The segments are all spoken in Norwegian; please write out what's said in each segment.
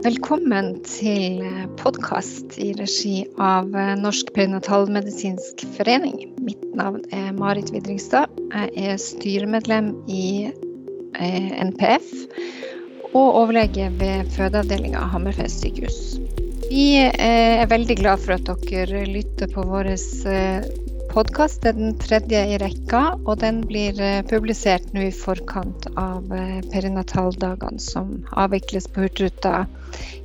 Velkommen til podkast i regi av Norsk perinatalmedisinsk forening. Mitt navn er Marit Vidringstad. Jeg er styremedlem i eh, NPF og overlege ved fødeavdelinga Hammerfest sykehus. Vi eh, er veldig glad for at dere lytter på vår eh, Det er den tredje i rekka, og den blir eh, publisert nå i forkant av eh, perinataldagene som avvikles på Hurtigruta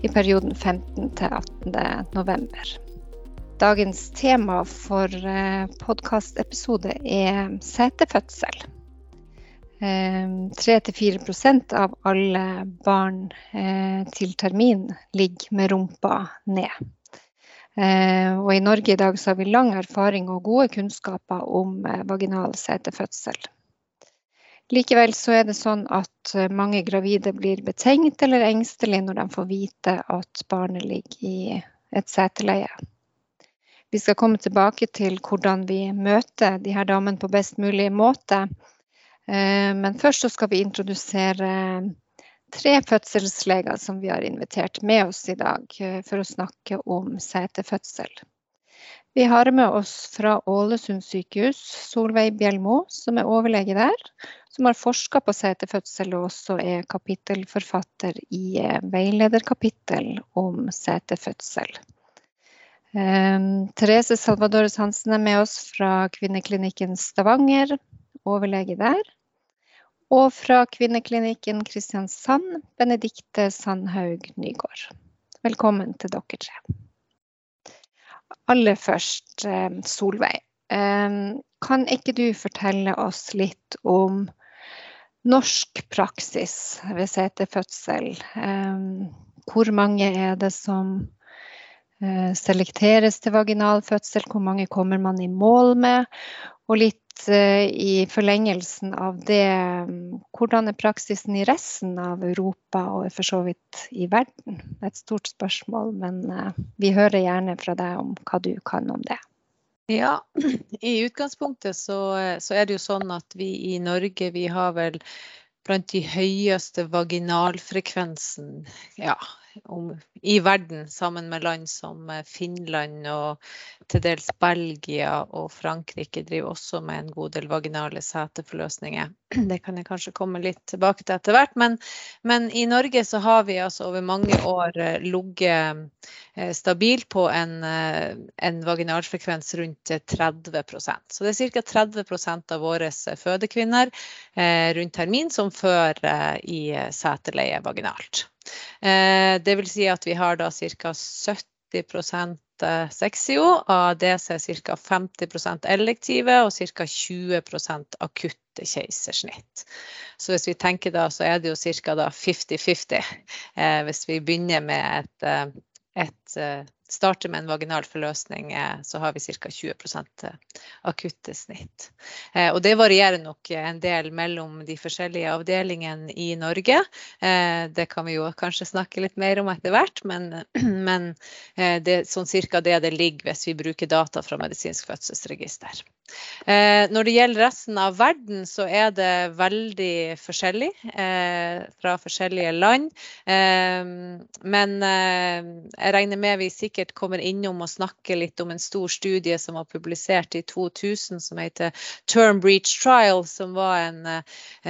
i perioden 15. til 18. november. Dagens tema for eh, podkastepisode er setefødsel. 3-4% av alle barn til termin ligger med rumpa ned. Eh, og i Norge i dag så har vi lang erfaring og gode kunnskaper om eh, vaginal setefødsel. Likevel så er det sånn at eh, mange gravide blir betenkt eller engstelige når de får vite at barnet ligger i et seteleie. Vi skal komme tilbake til hvordan vi møter de her damene på best mulig måte. Men først så skal vi introdusere tre fødselsleger som vi har invitert med oss i dag eh, for å snakke om setefødsel. Vi har med oss fra Ålesund sykehus Solveig Bjelmo, som er overlege der. Som har forska på setefødsel og også er kapittelforfatter i eh, veilederkapittel om setefødsel. Um, Therese Salvadores Hansen er med oss fra Kvinneklinikken Stavanger, overlege der. Og fra Kvinneklinikken Kristiansand, Benedikte Sandhaug Nygård. Velkommen til dere tre. Aller først, eh, Solveig. Eh, kan ikke du fortelle oss litt om norsk praksis ved setefødsel? Eh, hvor mange er det som selekteres til vaginalfødsel? Hvor mange kommer man i mål med? Og litt Eh, i forlengelsen av det, hvordan er praksisen i resten av Europa og for så vidt i verden? Det er et stort spørsmål, men eh, vi hører gjerne fra deg om hva du kan om det. Ja, i utgangspunktet så, så er det jo sånn at vi i Norge vi har vel blant de høyeste vaginalfrekvensen ja, om, i verden, sammen med land som eh, Finland og til dels Belgia og Frankrike driver også med en god del vaginale seteforløsninger. Det kan jeg kanskje komme litt tilbake til etter hvert. Men, men i Norge så har vi altså over mange år eh, ligget eh, stabilt på en, en vaginalfrekvens rundt 30% Så det er ca. 30% av våre fødekvinner rundt termin som fører i seteleie vaginalt. Eh, det vil si at vi har da ca. 70 eh, sexio, av det er ca. 50% elektive og ca. 20% akutte keisersnitt. Så hvis vi tenker da, så er det jo ca. 50-50 eh, hvis vi begynner med et, eh, et starter med en vaginal forløsning, eh, så har vi ca. 20 eh, akutte snitt. Eh, og det varierer nok en del mellom de forskjellige avdelingene i Norge. Det kan vi jo kanskje snakke litt mer om etter hvert, men, men det er sånn cirka det det ligger hvis vi bruker data fra medisinsk fødselsregister. Når det gjelder resten av verden, så er det veldig forskjellig eh, fra forskjellige land. Eh, men eh, jeg regner med vi sikkert kommer innom og snakker litt om en stor studie som var publisert i 2000 som heter Term Breach Trial, som var en eh,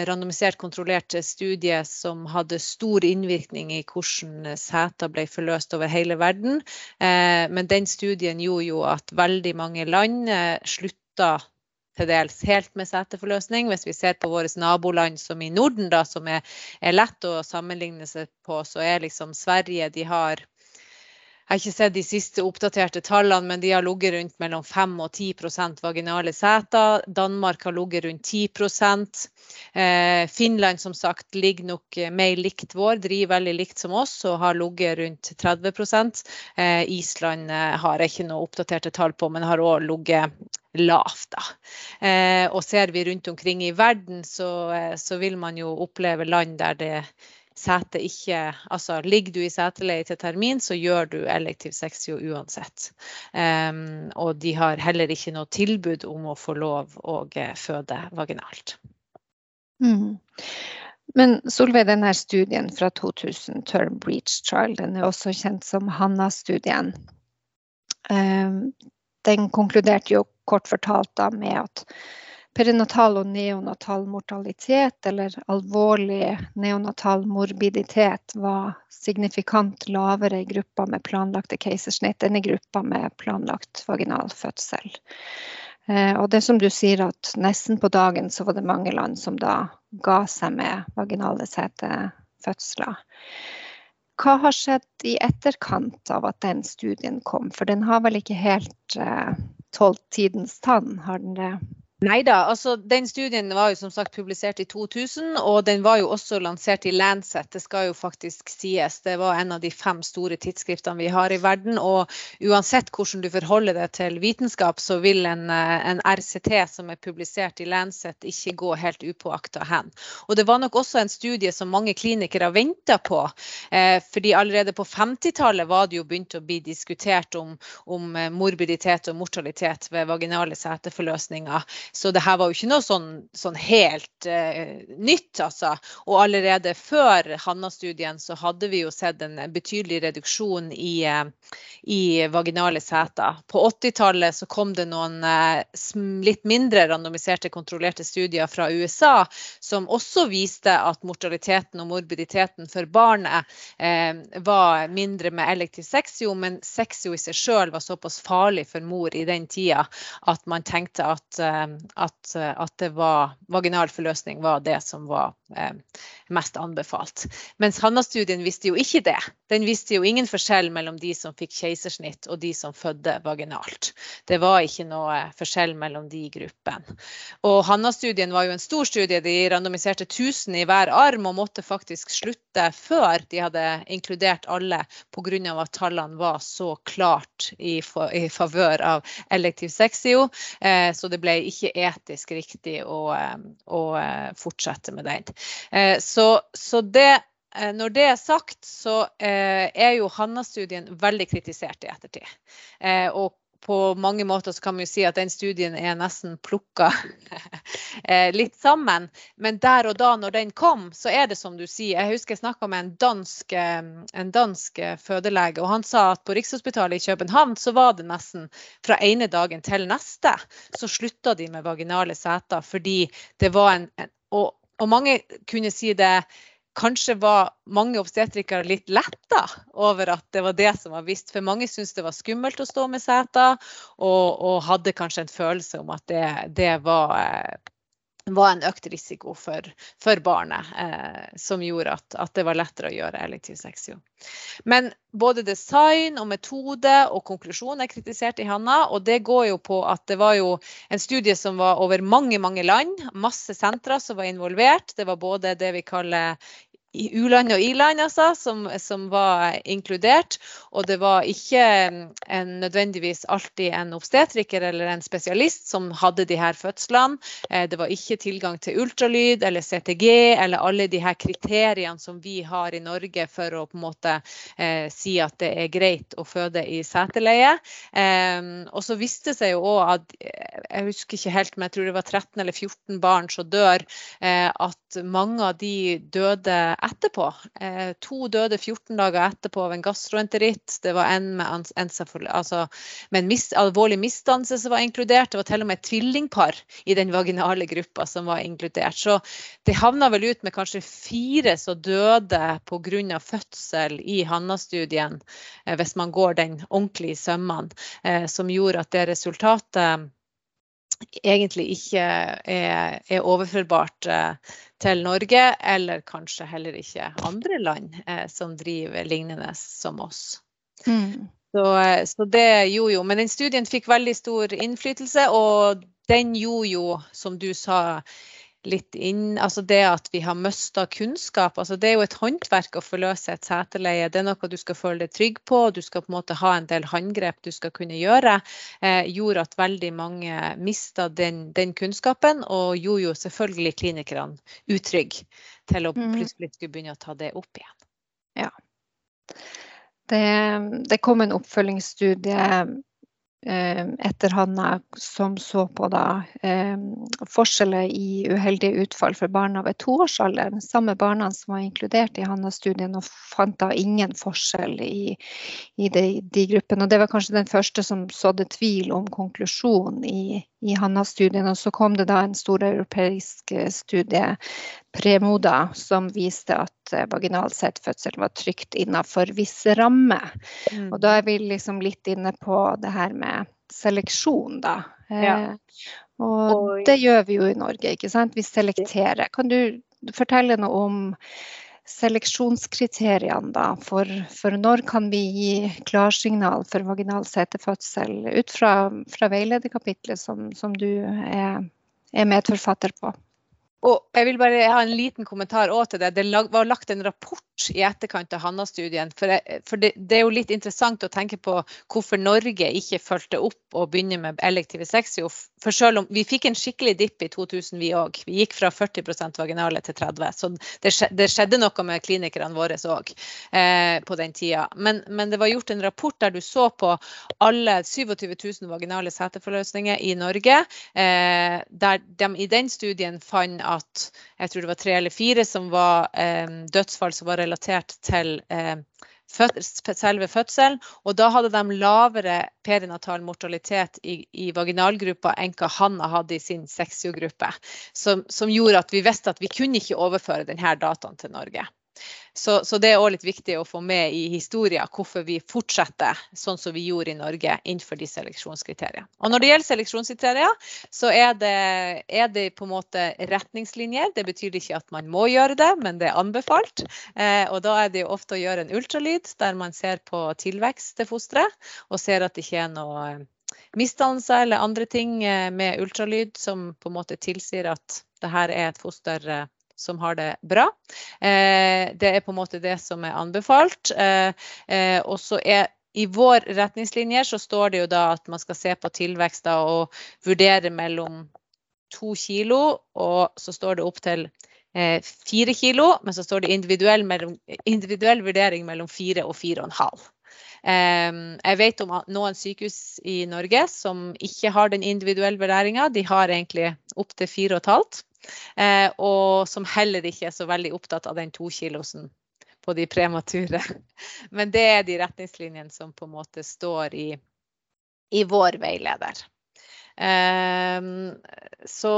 randomisert, kontrollert studie som hadde stor innvirkning i hvordan seter ble forløst over hele verden. Eh, men den studien gjorde jo at veldig mange land slutta slutta til dels helt med seteforløsning. Hvis vi ser på våre naboland som i Norden, da, som er, er lett å sammenligne seg på, så er liksom Sverige de har jeg har ikke sett de siste oppdaterte tallene, men de har ligget rundt mellom 5 og 10 vaginale seter. Danmark har ligget rundt 10 eh, Finland som sagt ligger nok mer likt vår, driver veldig likt som oss og har ligget rundt 30 eh, Island eh, har jeg ikke noe oppdaterte tall på, men har òg ligget lavt. Eh, og ser vi rundt omkring i verden, så, eh, så, vil man jo oppleve land der det sete ikke Altså ligger du i seteleie til termin, så gjør du elektiv sexio uansett. Um, og de har heller ikke noe tilbud om å få lov å eh, føde vaginalt. Mm. Men Solveig, denne studien fra 2000, Term Breach Trial, den er også kjent som Hanna-studien. Den konkluderte jo kort fortalt da med at perinatal og neonatal mortalitet eller alvorlig neonatal morbiditet var signifikant lavere i gruppa med planlagte keisersnitt enn i gruppa med planlagt vaginal fødsel. Eh, og det som du sier at nesten på dagen så var det mange land som da ga seg med vaginale setefødsler. Hva har skjedd i etterkant av at den studien kom, for den har vel ikke helt eh, tålt tidens tann, har den det? Nei da. Altså, den studien var jo som sagt publisert i 2000, og den var jo også lansert i Lancet. Det skal jo faktisk sies. Det var en av de fem store tidsskriftene vi har i verden. Og uansett hvordan du forholder deg til vitenskap, så vil en, eh, en RCT som er publisert i Lancet, ikke gå helt upåakta hen. Og det var nok også en studie som mange klinikere venta på. Eh, fordi allerede på 50-tallet var det jo begynt å bli diskutert om, om eh, morbiditet og mortalitet ved vaginale seteforløsninger. Så det her var jo ikke noe sånn, sånn helt uh, nytt, altså. Og allerede før Hanna-studien så hadde vi jo sett en betydelig reduksjon i, uh, i vaginale seter. På 80-tallet så kom det noen uh, litt mindre randomiserte, kontrollerte studier fra USA som også viste at mortaliteten og morbiditeten for barnet var mindre med elektiv sexio, men sexio i seg sjøl var såpass farlig for mor i den tida at man tenkte at at, at det var, vaginal forløsning var det som var eh, mest anbefalt. Mens Hanna-studien visste jo ikke det. Den visste jo ingen forskjell mellom de som fikk keisersnitt og de som fødte vaginalt. Det var ikke noe forskjell mellom de gruppene. Og Hanna-studien var jo en stor studie. De randomiserte 1000 i hver arm og måtte faktisk slutte før de hadde inkludert alle pga. at tallene var så klart i, i favør av elektiv sexio. Eh, så det ble ikke etisk riktig å, eh, å eh, fortsette med den. Eh, så, så det når det er sagt, så er jo Hanna-studien veldig kritisert i ettertid. Og på mange måter så kan man jo si at den studien er nesten plukka litt sammen. Men der og da når den kom, så er det som du sier. Jeg husker jeg snakka med en dansk, en dansk, fødelege, og han sa at på Rikshospitalet i København så var det nesten fra ene dagen til neste så slutta de med vaginale seter fordi det var en og, og mange kunne si det Kanskje var mange obstetrikere litt letta over at det var det som var visst. For mange syntes det var skummelt å stå med seter, og, og hadde kanskje en følelse om at det, det var eh, var en økt risiko for, for barnet, eh, som gjorde at, at, det var lettere å gjøre elektiv. Men både design og metode og konklusjon er kritisert i Hanna. Og det går jo på at det var jo en studie som var over mange mange land. Masse sentre som var involvert. Det var både det vi kaller u-land og i-land, altså, som, som, var inkludert. Og det var ikke en, nødvendigvis alltid en obstetriker eller en spesialist som hadde de her fødslene. Eh, det var ikke tilgang til ultralyd eller CTG eller alle de her kriteriene som vi har i Norge for å på en måte eh, si at det er greit å føde i seteleie. Eh, og så viste det seg jo òg at jeg husker ikke helt, men jeg tror det var 13 eller 14 barn som dør, eh, at mange av de døde etterpå. Eh, to døde 14 dager etterpå av en gastroenteritt. Det var en med, altså, med en mis, alvorlig misdannelse som var inkludert. Det var til og med et tvillingpar i den vaginale gruppa som var inkludert. Så det havna vel ut med kanskje fire som døde pga. fødsel i Hanna-studien, eh, hvis man går den ordentlig i sømmene, eh, som gjorde at det resultatet egentlig ikke er, er overførbart eh, til Norge, eller kanskje heller ikke andre land eh, som driver lignende som oss. Mm. Så, eh, så, det gjorde jo Men den studien fikk veldig stor innflytelse, og den gjorde jo, som du sa, litt inn Altså det at vi har mista kunnskap. altså Det er jo et håndverk å forløse et seteleie. Det er noe du skal føle deg trygg på. Du skal på en måte ha en del håndgrep du skal kunne gjøre. Eh, gjorde at veldig mange mista den, den, kunnskapen, og gjorde jo selvfølgelig klinikerne utrygge til å mm. plutselig skulle begynne å ta det opp igjen. Ja. Det, det kom en oppfølgingsstudie etter Hanna som så på da, eh, forskjeller i uheldige utfall for barna ved toårsalderen. Samme barna som var inkludert i Hanna-studien, og fant da ingen forskjell i, i de, de, gruppene. Og det var kanskje den første som sådde tvil om konklusjonen i, i Hanna-studien. Og så kom det da en stor europeisk studie, Premoda, som viste at vaginal fødsel var trygt innenfor visse rammer. Mm. Og da er vi liksom litt inne på det her med seleksjon, da. Ja. Eh, og det gjør vi jo i Norge, ikke sant. Vi selekterer. Kan du fortelle noe om seleksjonskriteriene da, for, for, når kan vi gi klarsignal for vaginal setefødsel ut fra, fra veilederkapitlet som, som du er, er medforfatter på? Og jeg vil bare ha en liten kommentar til det. Det var lagt en rapport i etterkant av Hanna-studien. For, for det, det, er jo litt interessant å tenke på hvorfor Norge ikke fulgte opp og begynner med elektive sexio. For selv om vi fikk en skikkelig dipp i 2000 vi òg. Vi gikk fra 40% vaginale til 30 Så det, det skjedde noe med klinikerne våre òg eh, på den tida. Men, men, det var gjort en rapport der du så på alle 27 000 vaginale seteforløsninger i Norge. Eh, der de i den studien fant at jeg tror det var tre eller fire som var eh, dødsfall som var relatert til eh, selve fødselen. Og da hadde de lavere perinatal mortalitet i, i vaginalgruppa enn hva Hanna hadde i sin sexiogruppe. Som, som gjorde at vi visste at vi kunne ikke overføre denne dataen til Norge. Så, så, det er òg litt viktig å få med i historien hvorfor vi fortsetter sånn som vi gjorde i Norge innenfor de seleksjonskriteriene. Og når det gjelder seleksjonskriterier, så er det, er det, på en måte retningslinjer. Det betyr ikke at man må gjøre det, men det er anbefalt. Eh, og da er det jo ofte å gjøre en ultralyd der man ser på tilvekst til fosteret, og ser at det ikke er noe misdannelser eller andre ting eh, med ultralyd som på en måte tilsier at det her er et foster eh, som har det bra. Eh, det er på en måte det som er anbefalt. Eh, eh, og så er i vår retningslinjer så står det jo da at man skal se på tilvekst og vurdere mellom to kilo, og så står det opp til fire kilo, men så står det individuell, mellom, individuell vurdering mellom fire og fire og en halv. Jeg vet om noen sykehus i Norge som ikke har den individuelle vurderinga. De har egentlig opptil fire og et halvt. Eh, og som heller ikke er så veldig opptatt av den tokilosen på de premature. Men det er de retningslinjene som på en måte står i, i vår veileder. Um, så,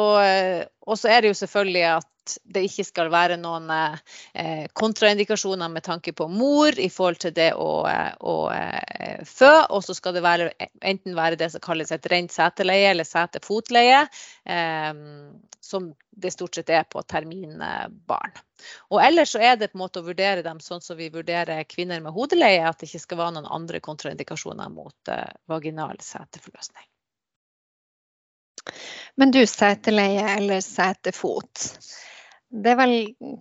og så er det jo selvfølgelig at det ikke skal være noen eh, kontraindikasjoner med tanke på mor i forhold til det å, å eh, fø. Og så skal det være, enten være det som kalles et rent seteleie eller setefotleie, eh, som det stort sett er på terminbarn. Og ellers så er det på en måte å vurdere dem sånn som vi vurderer kvinner med hodeleie, at det ikke skal være noen andre kontraindikasjoner mot eh, vaginal seteforløsning. Men du, seteleie eller setefot. Det er vel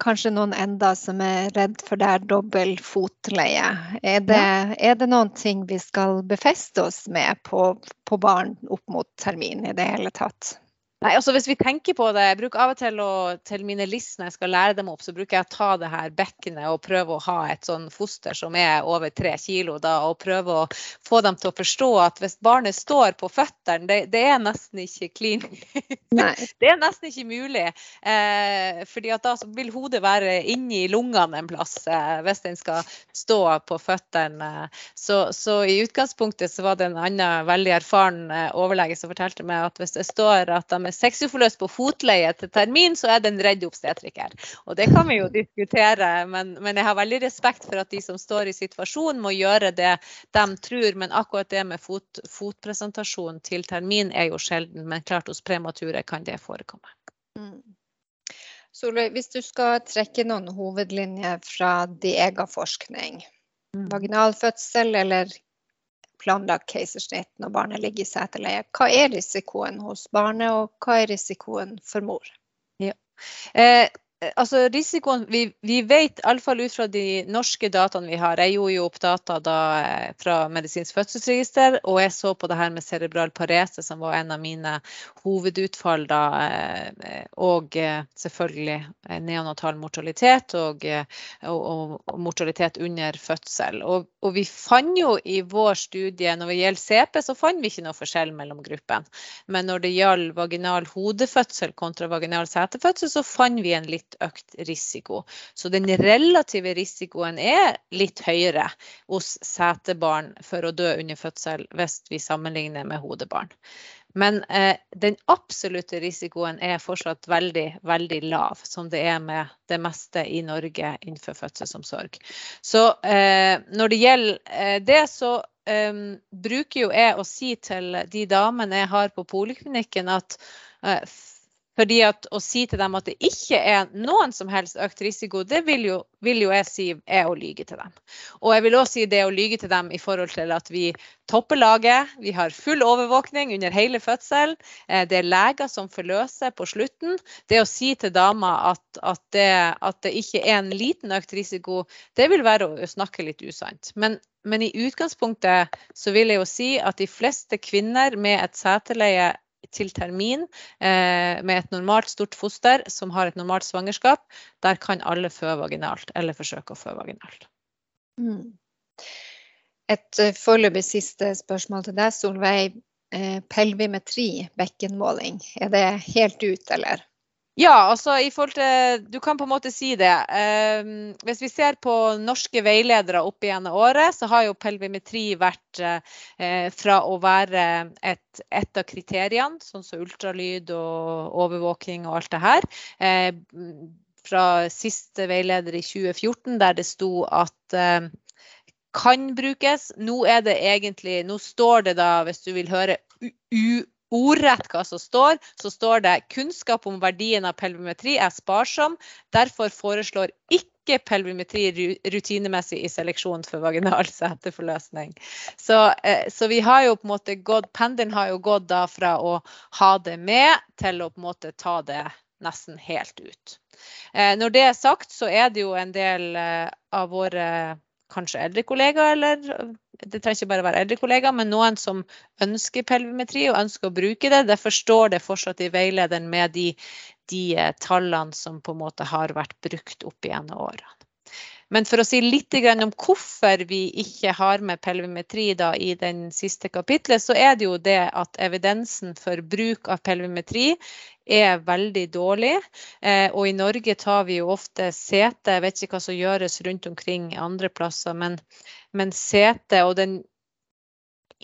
kanskje noen enda som er redd for det er dobbel fotleie. Er det, ja. er det noen ting vi skal befeste oss med på, på barn opp mot termin i det hele tatt? Nei, altså Hvis vi tenker på det, jeg bruker av og til å, til mine list når jeg skal lære dem opp, så bruker jeg å ta det her bekkenet og prøve å ha et sånn foster som er over tre kilo, da, og prøve å få dem til å forstå at hvis barnet står på føttene, det, det er nesten ikke clean. det er nesten ikke mulig. Eh, fordi at da vil hodet være inni lungene en plass eh, hvis den skal stå på føttene. Så, så, i utgangspunktet så var det en annen veldig erfaren eh, overlege som fortalte meg at hvis det står at de med sexoforløs på fotleie til termin, så er det en redd obstetriker. Og det kan vi jo diskutere, men, men, jeg har veldig respekt for at de som står i situasjonen, må gjøre det de tror. Men akkurat det med fot, fotpresentasjon til termin er jo sjelden, men klart hos premature kan det forekomme. Mm. Solveig, hvis du skal trekke noen hovedlinjer fra din egen forskning, vaginal vaginalfødsel eller planlagt keisersnitt når barnet ligger i seteleie. Hva er risikoen hos barnet, og hva er risikoen for mor? Ja. Eh, altså risikoen, Vi, vi vet iallfall ut fra de norske dataene vi har Jeg gjorde jo opp data da, eh, fra medisinsk fødselsregister, og jeg så på det her med cerebral parese, som var en av mine hovedutfall da. Eh, og selvfølgelig neonatal mortalitet og, og, og mortalitet under fødsel. Og, og, vi fant jo i vår studie, når det gjelder CP, så fant vi ikke noe forskjell mellom gruppene. Men når det gjaldt vaginal hodefødsel kontra vaginal setefødsel, så fant vi en litt litt økt risiko. Så den relative risikoen er litt høyere hos setebarn for å dø under fødsel hvis vi sammenligner med hodebarn. Men eh, den absolutte risikoen er fortsatt veldig, veldig lav, som det er med det meste i Norge innenfor fødselsomsorg. Så eh, når det gjelder eh, det, så eh, bruker jo jeg å si til de damene jeg har på poliklinikken, at eh, fordi at Å si til dem at det ikke er noen som helst økt risiko, det vil jo, vil jo jeg si er å lyge til dem. Og jeg vil også si det å lyge til dem i forhold til at vi topper laget, vi har full overvåkning under hele fødsel, eh, det er leger som forløser på slutten. Det å si til dama at, at, det, at det ikke er en liten økt risiko, det vil være å snakke litt usant. Men men i utgangspunktet så vil jeg jo si at de fleste kvinner med et seteleie til termin eh, med et normalt stort foster som har et normalt svangerskap, der kan alle fø vaginalt eller forsøke å fø vaginalt. Mm. Et uh, foreløpig siste spørsmål til deg, Solveig. Eh, pelvimetri, bekkenmåling, er det helt ut, eller? Ja, altså i forhold til Du kan på en måte si det. Eh, hvis vi ser på norske veiledere opp igjennom året, så har jo pelvimetri vært eh, fra å være et, et, av kriteriene, sånn som ultralyd og overvåking og alt det her. Eh, fra siste veileder i 2014, der det sto at eh, kan brukes. Nå er det egentlig Nå står det da, hvis du vil høre, u ordrett hva som står, så står det kunnskap om verdien av pelvimetri er sparsom. Derfor foreslår ikke pelvimetri rutinemessig i seleksjon for vaginal seteforløsning. Så, eh, så, vi har jo på en måte gått, pendelen har jo gått da fra å ha det med til å på en måte ta det nesten helt ut. Eh, når det er sagt, så er det jo en del eh, av våre kanskje eldre kollegaer, eller det trenger ikke bare være eldre kollegaer, men noen som ønsker pelvimetri og ønsker å bruke det. Derfor står det fortsatt i veilederen med de, de eh, tallene som på en måte har vært brukt opp igjennom årene. Men for å si litt om hvorfor vi ikke har med pelvimetri i den siste kapitlet, så er det jo det at evidensen for bruk av pelvimetri er veldig dårlig. Eh, og i Norge tar vi jo ofte sete, jeg vet ikke hva som gjøres rundt omkring andre plasser, men, men sete og den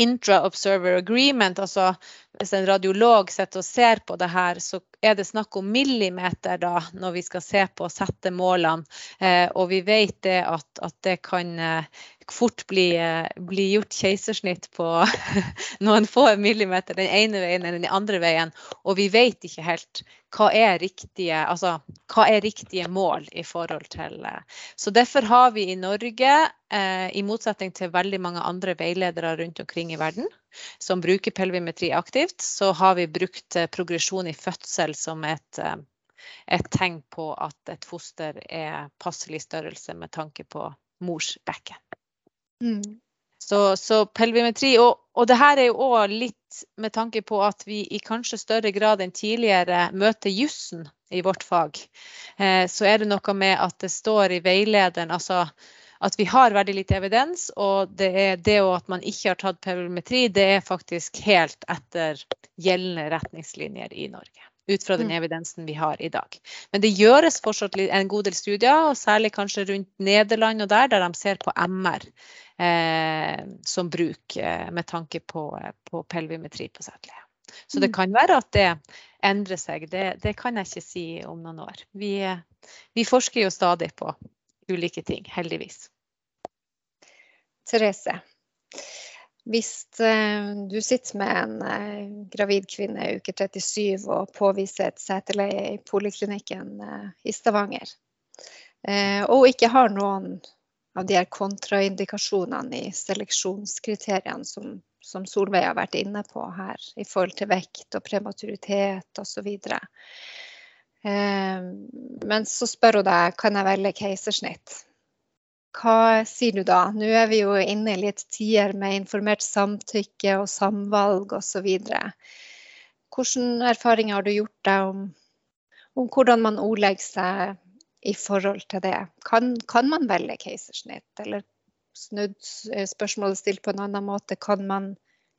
intra-observer agreement, altså hvis en radiolog sitter og ser på det her, så er det snakk om millimeter da, når vi skal se på å sette målene. Eh, og vi vet det at, at det kan eh, fort bli, eh, bli gjort keisersnitt på noen få millimeter den ene veien eller den andre veien. Og vi vet ikke helt hva er riktige, altså, hva er riktige mål i forhold til eh. Så derfor har vi i Norge, i motsetning til veldig mange andre veiledere rundt omkring i verden, som bruker pelvimetri aktivt, så har vi brukt eh, progresjon i fødsel som et et tegn på at et foster er passelig størrelse med tanke på mors bekken. Mm. Så, så, pelvimetri og, og det her er jo òg litt med tanke på at vi i kanskje større grad enn tidligere møter jussen i vårt fag. Eh, så er det noe med at det står i veilederen altså at vi har veldig lite evidens, og det er det at man ikke har tatt perimetri, det er faktisk helt etter gjeldende retningslinjer i Norge ut fra den mm. evidensen vi har i dag. Men det gjøres fortsatt en god del studier, og særlig kanskje rundt Nederland og der, der de ser på MR eh, som bruk eh, med tanke på, på pelvimetri på seteleie. Så det mm. kan være at det endrer seg. Det, det kan jeg ikke si om noen år. Vi, vi forsker jo stadig på ulike ting, heldigvis. Therese, hvis eh, du sitter med en eh, gravid kvinne i uke 37 og påviser et seteleie i poliklinikken eh, i Stavanger, og ikke har noen av de her kontraindikasjonene i seleksjonskriteriene som, som Solveig har vært inne på her, i forhold til vekt og prematuritet osv. Men så spør hun deg kan jeg velge keisersnitt. Hva sier du da? Nå er vi jo inne i litt tider med informert samtykke og samvalg osv. Hvilke erfaringer har du gjort deg om, om, hvordan man ordlegger seg i forhold til det? Kan, kan man velge keisersnitt? Eller snudd spørsmålet stilt på en annen måte, kan man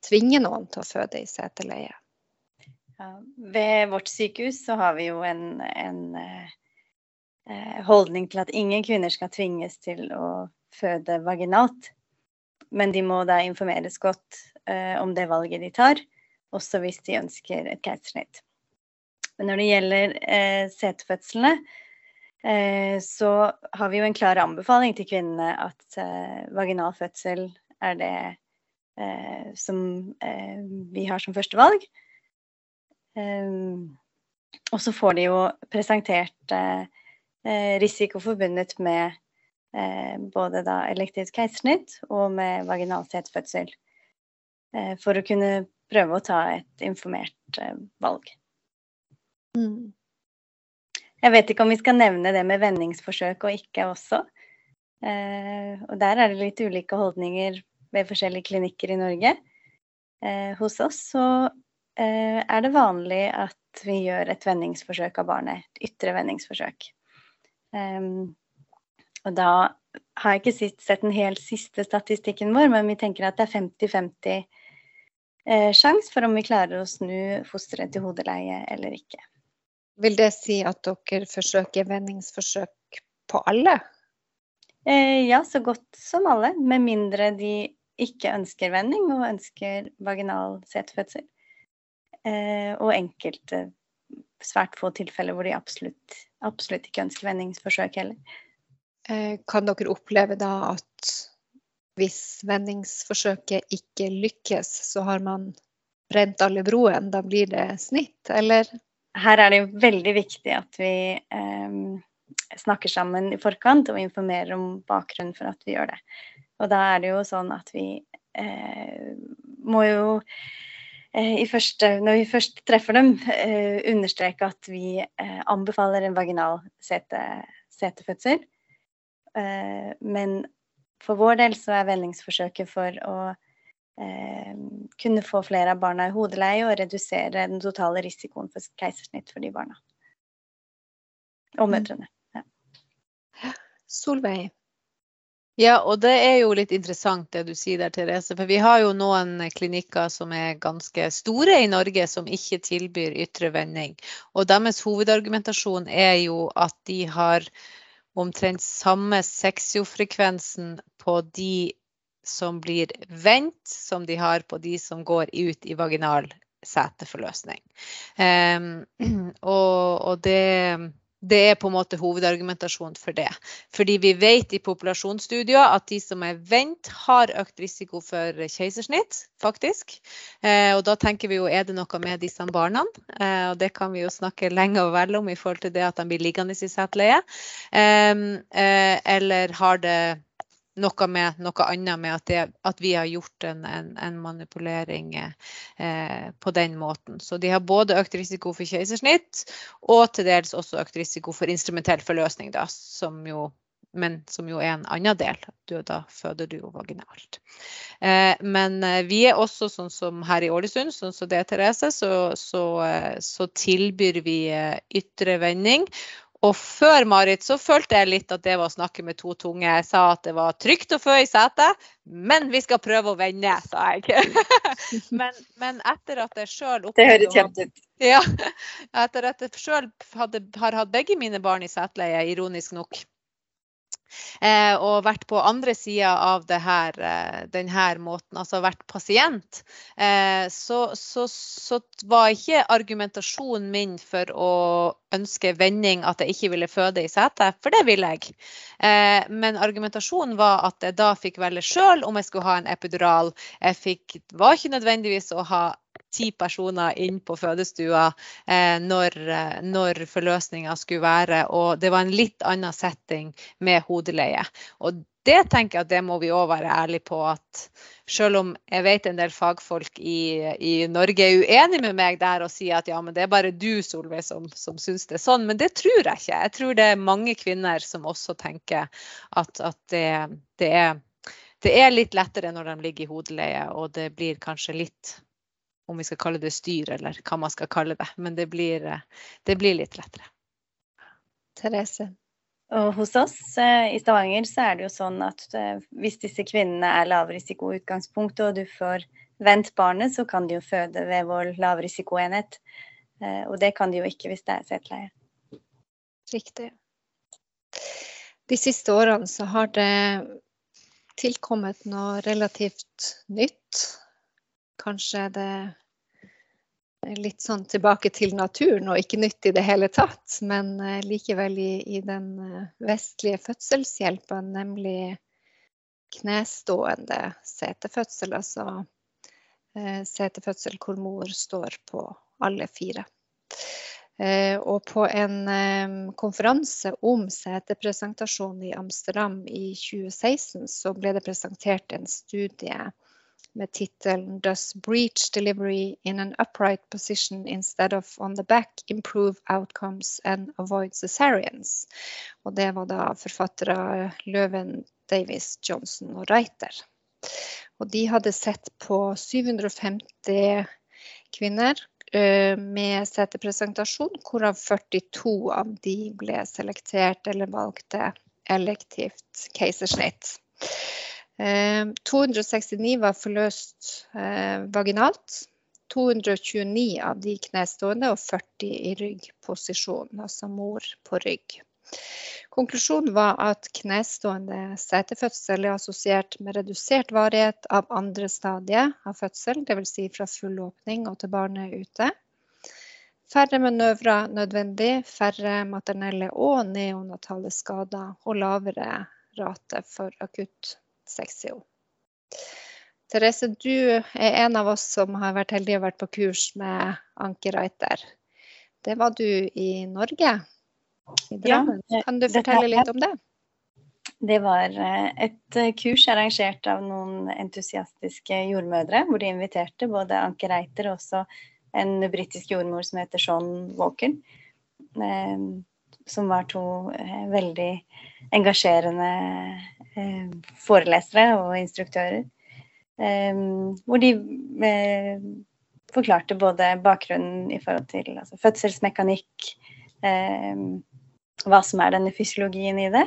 tvinge noen til å føde i seteleie? Ved vårt sykehus så har vi jo en, en Eh, holdning til at ingen kvinner skal tvinges til å føde vaginalt. Men de må da informeres godt eh, om det valget de tar, også hvis de ønsker et keisersnitt. Men når det gjelder eh, setefødslene, eh, så har vi jo en klar anbefaling til kvinnene at eh, vaginal fødsel er det eh, som vi har som førstevalg. Og så får de jo presentert Eh, risiko forbundet med eh, både da elektrisk keisersnitt og med vaginal setfødsel. Eh, for å kunne prøve å ta et informert valg. Mm. Jeg vet ikke om vi skal nevne det med vendingsforsøk og ikke også. og der er det litt ulike holdninger ved forskjellige klinikker i Norge. hos oss så er det vanlig at vi gjør et vendingsforsøk av barnet. Et ytre vendingsforsøk. Um, og da har jeg ikke sett den helt siste statistikken vår, men vi tenker at det er 50-50 eh, sjanse for om vi klarer å snu fosteret til hodeleie eller ikke. Vil det si at dere forsøker vendingsforsøk på alle? Eh, ja, så godt som alle. Med mindre de ikke ønsker vending og ønsker vaginal setefødsel. Eh, og enkelte svært få tilfeller hvor de absolutt, absolutt ikke ønsker vendingsforsøk heller. Eh, kan dere oppleve da at hvis vendingsforsøket ikke lykkes, så har man brent alle broen, da blir det snitt, eller? Her er det jo veldig viktig at vi eh, snakker sammen i forkant og informerer om bakgrunnen for at vi gjør det. Og da er det jo sånn at vi eh, må jo første, når vi først treffer dem, eh, understreke at vi eh, anbefaler en vaginal sete, setefødsel. Men for vår del så er vendingsforsøket for å kunne få flere av barna i hodeleie og redusere den totale risikoen for keisersnitt for de barna. Og mødrene. Ja. Solveig, ja, og det er jo litt interessant det du sier der, Therese. For vi har jo noen klinikker som er ganske store i Norge, som ikke tilbyr ytre vending. Og deres hovedargumentasjon er jo at de har omtrent samme sexiofrekvensen på de som blir vendt, som de har på de som går ut i vaginal seteforløsning. Um, og, og det det er på en måte hovedargumentasjonen for det. Fordi vi vet i populasjonsstudier at de som er vendt, har økt risiko for keisersnitt, faktisk. Eh, og da tenker vi jo er det noe med disse barna? Eh, og det kan vi jo snakke lenge og vel om i forhold til det at de blir liggende i seteleie. Eh, eh eller har det noe med noe annet med at, det, at vi har gjort en, en, en manipulering eh, på den måten. Så de har både økt risiko for keisersnitt og til dels også økt risiko for instrumentell forløsning, da, som jo, men som jo er en annen del. Du, da føder du jo vaginalt. Eh, men eh, vi er også sånn som her i Ålesund, sånn som det er Therese, så, så, eh, så tilbyr vi eh, ytre vending. Og før Marit så følte jeg litt at det var å snakke med to tunge. Jeg sa at det var trygt å fø i setet, men vi skal prøve å vende, sa jeg. men, men, etter at jeg sjøl Det høres kjent ut. Ja. Etter at jeg sjøl har hatt begge mine barn i seteleie, ironisk nok, Eh, og vært på andre sida av her, eh, denne måten, altså vært pasient, eh, så, så, så, var ikke argumentasjonen min for å ønske vending at jeg ikke ville føde i setet, for det ville jeg. Eh, men argumentasjonen var at jeg da fikk velge sjøl om jeg skulle ha en epidural. Jeg fikk, var ikke nødvendigvis å ha ti personer inn på fødestua eh, når, eh, når forløsninga skulle være. Og det var en litt annen setting med hodeleie. Og det tenker jeg at det må vi òg være ærlige på. at Selv om jeg vet en del fagfolk i, i, Norge er uenig med meg der og sier at ja, men det er bare du Solveig som, som syns det er sånn. Men det tror jeg ikke. Jeg tror det er mange kvinner som også tenker at, at det, det, er, det, er, litt lettere når de ligger i hodeleie, og det blir kanskje litt om vi skal kalle det styr, eller hva man skal kalle det. Men det blir, det blir litt lettere. Therese? Og hos oss eh, i Stavanger så er det jo sånn at eh, hvis disse kvinnene er lavrisiko i utgangspunktet, og du får vent barnet, så kan de jo føde ved vår lavrisikoenhet. Eh, og det kan de jo ikke hvis det er seteleie. Riktig. De siste årene så har det tilkommet noe relativt nytt. Kanskje det litt sånn tilbake til naturen og ikke nytt i det hele tatt. Men eh, likevel i, i den eh, vestlige fødselshjelpen, nemlig knestående setefødsel. Altså eh, setefødsel hvor mor står på alle fire. Og på en konferanse om setepresentasjon i Amsterdam i 2016 så ble det presentert en studie med tittelen 'Does breach delivery in an upright position instead of on the back improve outcomes and avoid cesareans?' Og det var da forfattere Løven, Davies, Johnson og Reiter. Og de hadde sett på 750 kvinner uh, med setepresentasjon, hvorav 42 av de ble selektert eller valgte elektivt keisersnitt. 269 eh, var forløst eh, vaginalt. 229 av de knestående og 40 i ryggposisjon, altså mor på rygg. Konklusjonen var at knestående setefødsel er assosiert med redusert varighet av andre stadie av fødsel, dvs. Si fra full åpning og til barnet er ute. Færre manøvrer nødvendig, færre maternelle og neonatale skader og lavere rate for akutt sexio. Therese, du er en av oss som har vært heldige og vært på kurs med Anke Reiter. Det var du i Norge, i Drammen. Ja, kan du fortelle litt om det? Det var eh, et eh, kurs arrangert av noen entusiastiske jordmødre, hvor de inviterte både Anke Reiter og også en britisk jordmor som heter Sean Walker. Eh, som var to veldig engasjerende forelesere og instruktører. Eh, hvor de eh, forklarte både bakgrunnen i forhold til altså, fødselsmekanikk, hva som er denne fysiologien i det.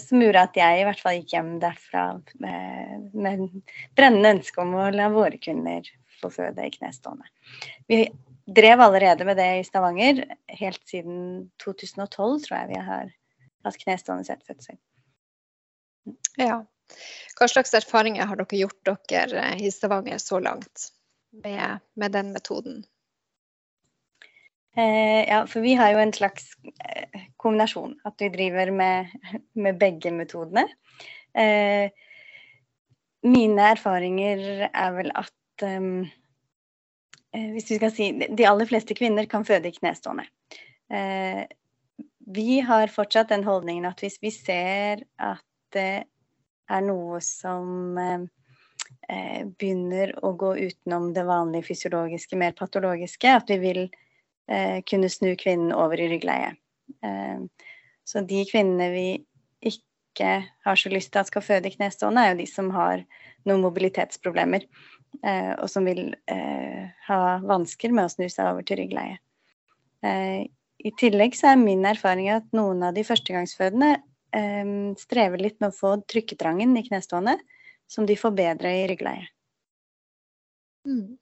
Som gjorde at jeg i hvert fall gikk hjem derfra med, med brennende ønske om å la våre kvinner få føde i knestående. Vi drev allerede med det i Stavanger. Helt siden 2012 tror jeg vi har hatt knestående sett fødsel. Ja. Hva slags erfaringer har dere gjort dere eh, i Stavanger så langt med, med den metoden? Eh, ja, for vi har jo en slags eh, kombinasjon. At vi driver med, med begge metodene. Eh, mine erfaringer er vel at um, Hvis vi skal si De aller fleste kvinner kan føde i knestående. Eh, vi har fortsatt den holdningen at hvis vi ser at det er noe som eh, eh, begynner å gå utenom det vanlige fysiologiske, mer patologiske. At vi vil eh, kunne snu kvinnen over i ryggleie. Eh, så de kvinnene vi ikke har så lyst til at skal føde i knestående, er jo de som har noen mobilitetsproblemer. Eh, og som vil eh, ha vansker med å snu seg over til ryggleie. I tillegg så er min erfaring at noen av de førstegangsfødende strever litt med å få trykketrangen i knestående, som de får bedre i ryggleie. Mm.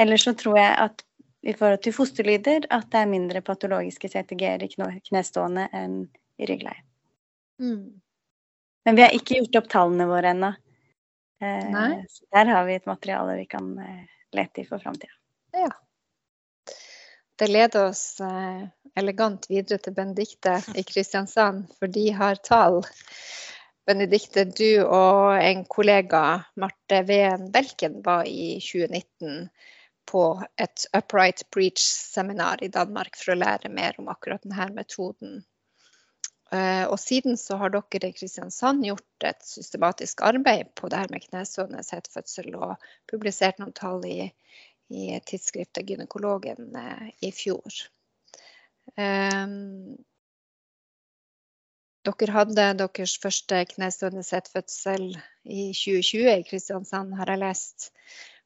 Ellers så tror jeg at i forhold til fosterlyder at det er mindre patologiske CTG-er i knestående enn i ryggleie. Mm. Men vi har ikke gjort opp tallene våre ennå. Eh, der har vi et materiale vi kan eh, lete i for framtida. Ja. Det leder oss eh, elegant videre til Benedicte i Kristiansand, for de har tall. Benedikte, du og en kollega, Marte Veen Belken, var i 2019 på et upright breach-seminar i Danmark for å lære mer om akkurat denne metoden. Eh, og siden så har dere i Kristiansand gjort et systematisk arbeid på det her med knestående setfødsel og publisert noen tall i, i tidsskriftet Gynekologen eh, i fjor. Um, dere hadde deres første knestående setfødsel i 2020 i Kristiansand, har jeg lest.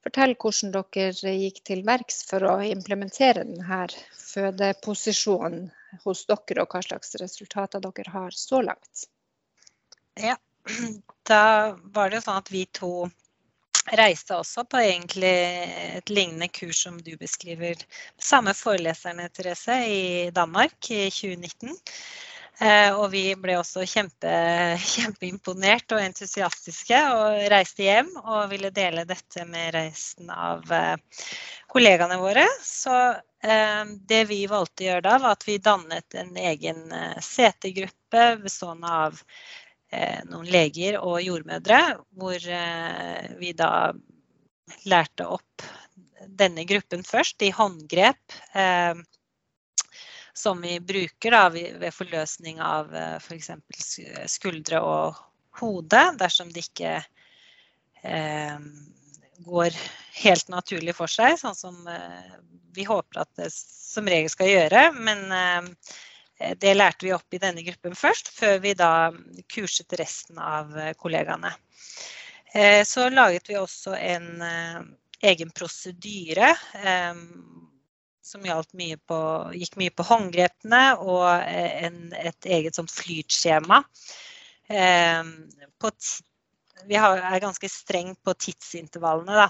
Fortell hvordan dere gikk til verks for å implementere denne fødeposisjonen hos dere, og hva slags resultater dere har så langt. Ja, da var det sånn at vi to reiste også på egentlig et lignende kurs som du beskriver. Samme foreleserne, Therese, i Danmark i 2019. Eh, og vi ble også kjempe, kjempeimponert og entusiastiske og reiste hjem og ville dele dette med resten av eh, kollegaene våre. Så eh, det vi valgte å gjøre da, var at vi dannet en egen CT-gruppe bestående av noen leger og jordmødre, hvor vi da lærte opp denne gruppen først i håndgrep som vi bruker da, ved forløsning av f.eks. For skuldre og hode, dersom det ikke eh, går helt naturlig for seg, sånn som eh, vi håper at det som regel skal gjøre. Men eh, det lærte vi opp i denne gruppen først, før vi da kurset resten av eh, kollegaene. Eh, så laget vi også en eh, egen prosedyre som mye på, gikk mye på håndgrepene og eh, en, et eget sånt flytskjema. Eh, vi er ganske streng på tidsintervallene, da.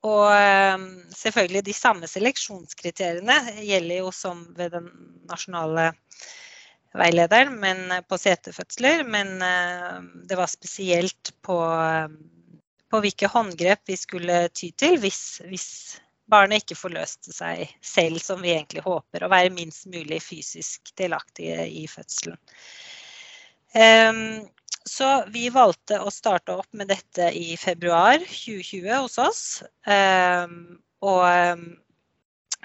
Eh, og eh, selvfølgelig de samme seleksjonskriteriene gjelder jo som ved den nasjonale veilederen men, på setefødsler, men eh, det var spesielt på, på hvilke håndgrep vi skulle ty til hvis, hvis barnet ikke forløste seg selv, som vi egentlig håper, og være minst mulig fysisk delaktige i fødselen. Ehm, så vi valgte å starte opp med dette i februar 2020 hos oss. Ehm, og ehm,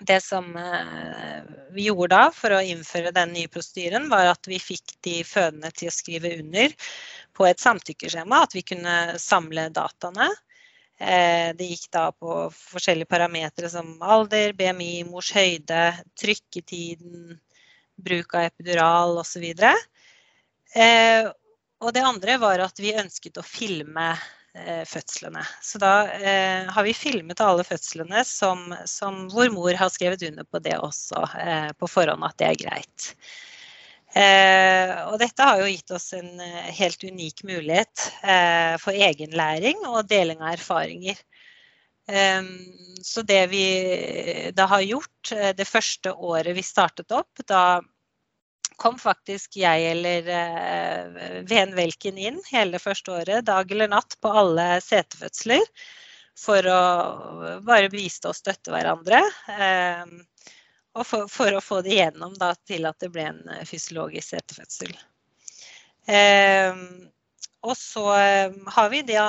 det som eh, vi gjorde da for å innføre den nye prosedyren, var at vi fikk de fødende til å skrive under på et samtykkeskjema, at vi kunne samle dataene. Eh, det gikk da på forskjellige parametere som alder, BMI, mors høyde, trykketiden, bruk av epidural osv. Eh, og det andre var at vi ønsket å filme eh, fødslene. Så da har vi filmet alle fødslene som, som, hvor mor har skrevet under på det også på forhånd, at det er greit. Eh, og dette har jo gitt oss en eh, helt unik mulighet eh, for egenlæring og deling av erfaringer. Så det vi da har gjort det første året vi startet opp, da kom faktisk jeg eller Ven Velken inn hele første året, dag eller natt, på alle setefødsler. For å bare bistå og støtte hverandre. Og for, for, å få det igjennom da, til at det ble en eh, fysiologisk setefødsel. Eh, og så eh, har vi det,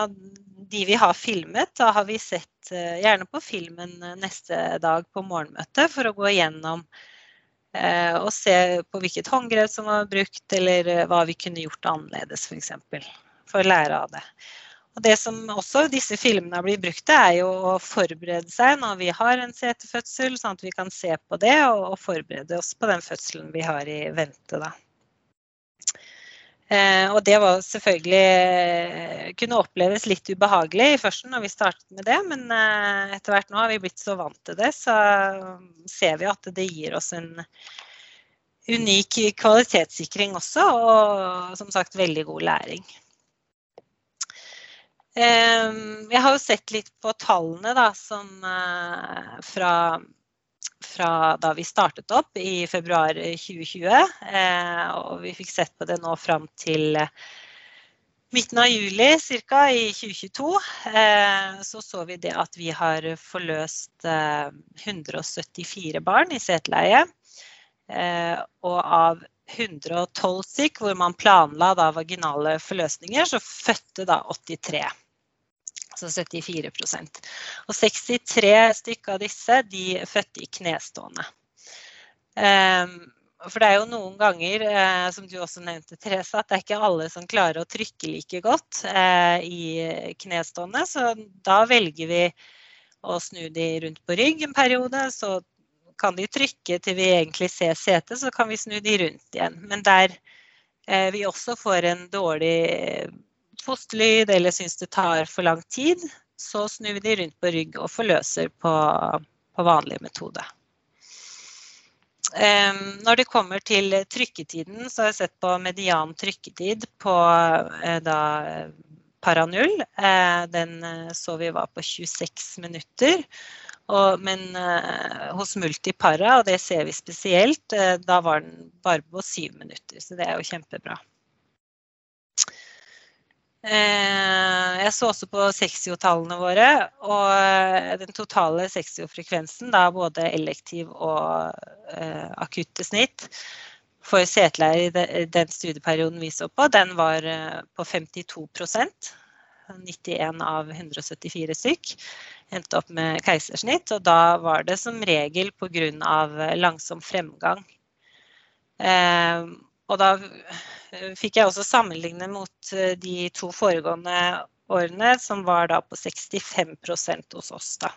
de vi har filmet, da har vi sett eh, gjerne på filmen eh, neste dag på morgenmøtet for å gå igjennom eh, og se på hvilket håndgrep som var brukt, eller hva vi kunne gjort annerledes f.eks. For, for å lære av det. Og Det som også disse filmene blir brukt til, er jo å forberede seg når vi har en setefødsel, sånn at vi kan se på det og forberede oss på den fødselen vi har i vente. da. Eh, og det var selvfølgelig eh, kunne oppleves litt ubehagelig i førsten når vi startet med det, men eh, etter hvert nå har vi blitt så vant til det, så ser vi at det gir oss en unik kvalitetssikring også, og som sagt veldig god læring. Jeg har jo sett litt på tallene da, som fra, fra da vi startet opp i februar 2020. Eh, og vi fikk sett på det nå fram til midten av juli ca. i 2022. Eh, så så vi det at vi har forløst 174 barn i seteleie. Og av 112 stykk hvor man planla da vaginale forløsninger, så fødte da 83. Altså 74 Og 63 stykker av disse de er født i knestående. Um, for det er jo noen ganger, eh, som du også nevnte, Therese, at det er ikke alle som klarer å trykke like godt eh, i knestående. Så da velger vi å snu de rundt på rygg en periode. Så kan de trykke til vi egentlig ser setet, så kan vi snu de rundt igjen. Men der eh, vi også får en dårlig fosterlyd eller syns det tar for lang tid, så snur vi de rundt på rygg og forløser på, på vanlig metode. Når det kommer til trykketiden, så har jeg sett på median trykketid på uh, da, Paranull. Uh, den uh, så vi var på 26 minutter. Og, men hos multipara, og det ser vi spesielt, da var den bare på syv minutter. Så det er jo kjempebra. Uh, jeg så også på sexio-tallene våre, og den totale sexio-frekvensen, da både elektiv og akutte snitt, for seteleier i den studieperioden vi så på, den var på 52% 91 av 174 stykk endte opp med keisersnitt. Og da var det som regel pga. langsom fremgang. Eh, og da fikk jeg også sammenligne mot eh, de to foregående årene, som var da på 65 hos oss, da.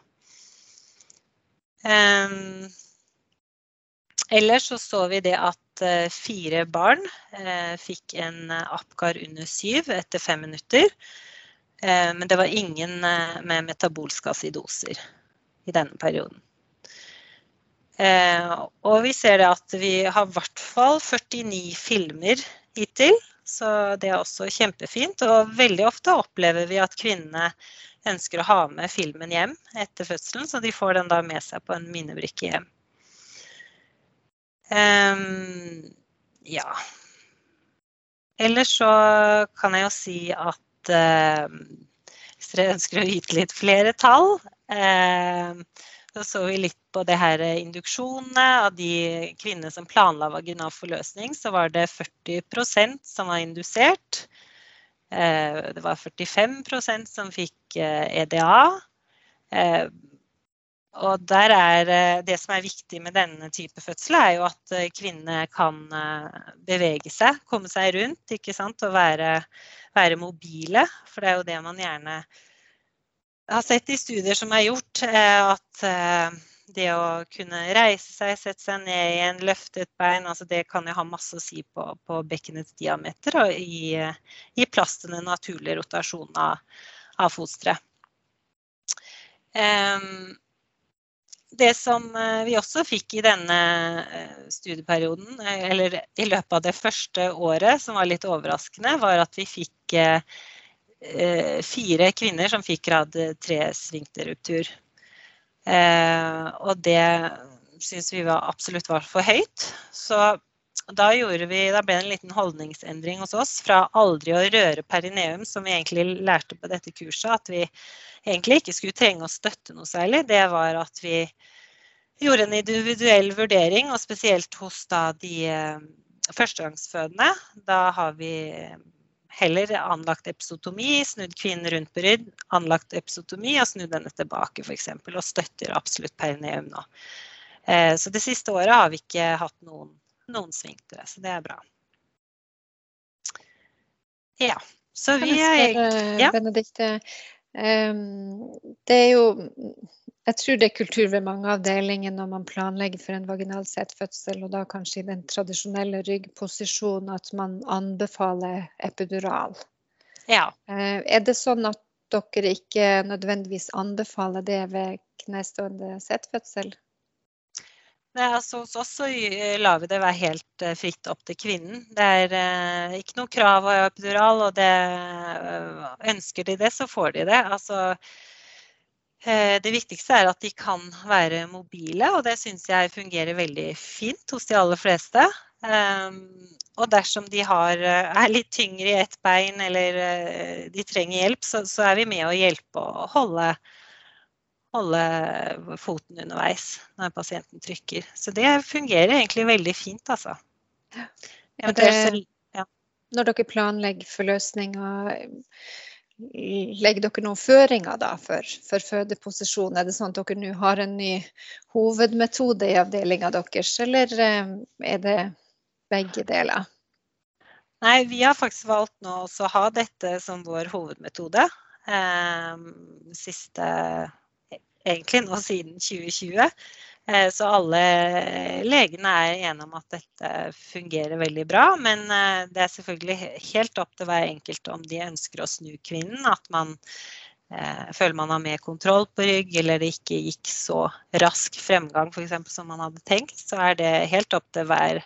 Um, ellers så så vi det at eh, fire barn uh, fikk en Apgar under syv etter fem minutter. Uh, men det var ingen uh, med metabolske acidoser i denne perioden. Eh, og vi ser det at vi har i hvert fall 49 filmer hittil. Så det er også kjempefint. Og veldig ofte opplever vi at kvinnene ønsker å ha med filmen hjem etter fødselen, så de får den da med seg på en minnebrikke hjem. Um, ja. Ellers så kan jeg jo si at eh, hvis dere ønsker å vite litt flere tall, eh, så så vi litt på det her induksjonene. Av de kvinnene som planla vaginal forløsning, så var det 40% som var indusert. Eh, det var 45% som fikk EDA. Og der er Det som er viktig med denne type fødsel, er jo at kvinnene kan bevege seg, komme seg rundt ikke sant? og være være mobile. For det er jo det man gjerne har sett i studier som er gjort, eh, at eh, det å kunne reise seg, sette seg ned igjen, løfte et bein, altså det kan jo ha masse å si på, på bekkenets diameter og gi, gi plass til den naturlige rotasjonen av, av fosteret. Det som eh, vi også fikk i denne studieperioden, eller i løpet av det første året, som var litt overraskende, var at vi fikk fire kvinner som fikk grad 3 sfinkterruptur. Eh, og det syns vi var absolutt var for høyt. Så da, vi, da, ble det en liten holdningsendring hos oss fra aldri å røre perineum, som vi egentlig lærte på dette kurset, at vi egentlig ikke skulle trenge å støtte noe særlig. Det var at vi gjorde en individuell vurdering, og spesielt hos da de eh, førstegangsfødende. Da har vi heller anlagt episotomi, snudd kvinnen rundt på rydd, anlagt episotomi og snudd henne tilbake f.eks. Og støtter absolutt perineum nå. Eh, så det siste året har vi ikke hatt noen, noen svingtere, så det er bra. Ja, så vi er ja. Benedikte, det er jo jeg tror det er kultur ved mange avdelinger når man planlegger for en vaginal fødsel, og da kanskje i den tradisjonelle ryggposisjonen at man anbefaler epidural. Ja. Eh, er det sånn at dere ikke nødvendigvis anbefaler det ved knestående setfødsel? Altså Hos oss så lar vi det være helt eh, fritt opp til kvinnen. Det er eh, ikke noe krav av epidural, og det, ønsker de det, så får de det. Altså, Eh, det viktigste er at de kan være mobile, og det syns jeg fungerer veldig fint hos de aller fleste. Eh, og dersom de har, eh, er litt tyngre i ett bein eller eh, de trenger hjelp, så, så er vi med å hjelpe og holde, holde, foten underveis når pasienten trykker. Så det fungerer egentlig veldig fint, altså. det, når dere planlegger forløsninger, legger dere noen føringer da for, for fødeposisjon? Er det sånn at dere nå har en ny hovedmetode i avdelinga deres, eller eh, er det begge deler? Nei, vi har faktisk valgt nå å ha dette som vår hovedmetode. Eh, siste egentlig nå siden 2020. Eh, så alle legene er enige om at dette fungerer veldig bra. Men eh, det er selvfølgelig helt opp til hver enkelt om de ønsker å snu kvinnen. At man eh, føler man har mer kontroll på rygg, eller det ikke gikk så rask fremgang for eksempel, som man hadde tenkt. Så er det helt opp til hver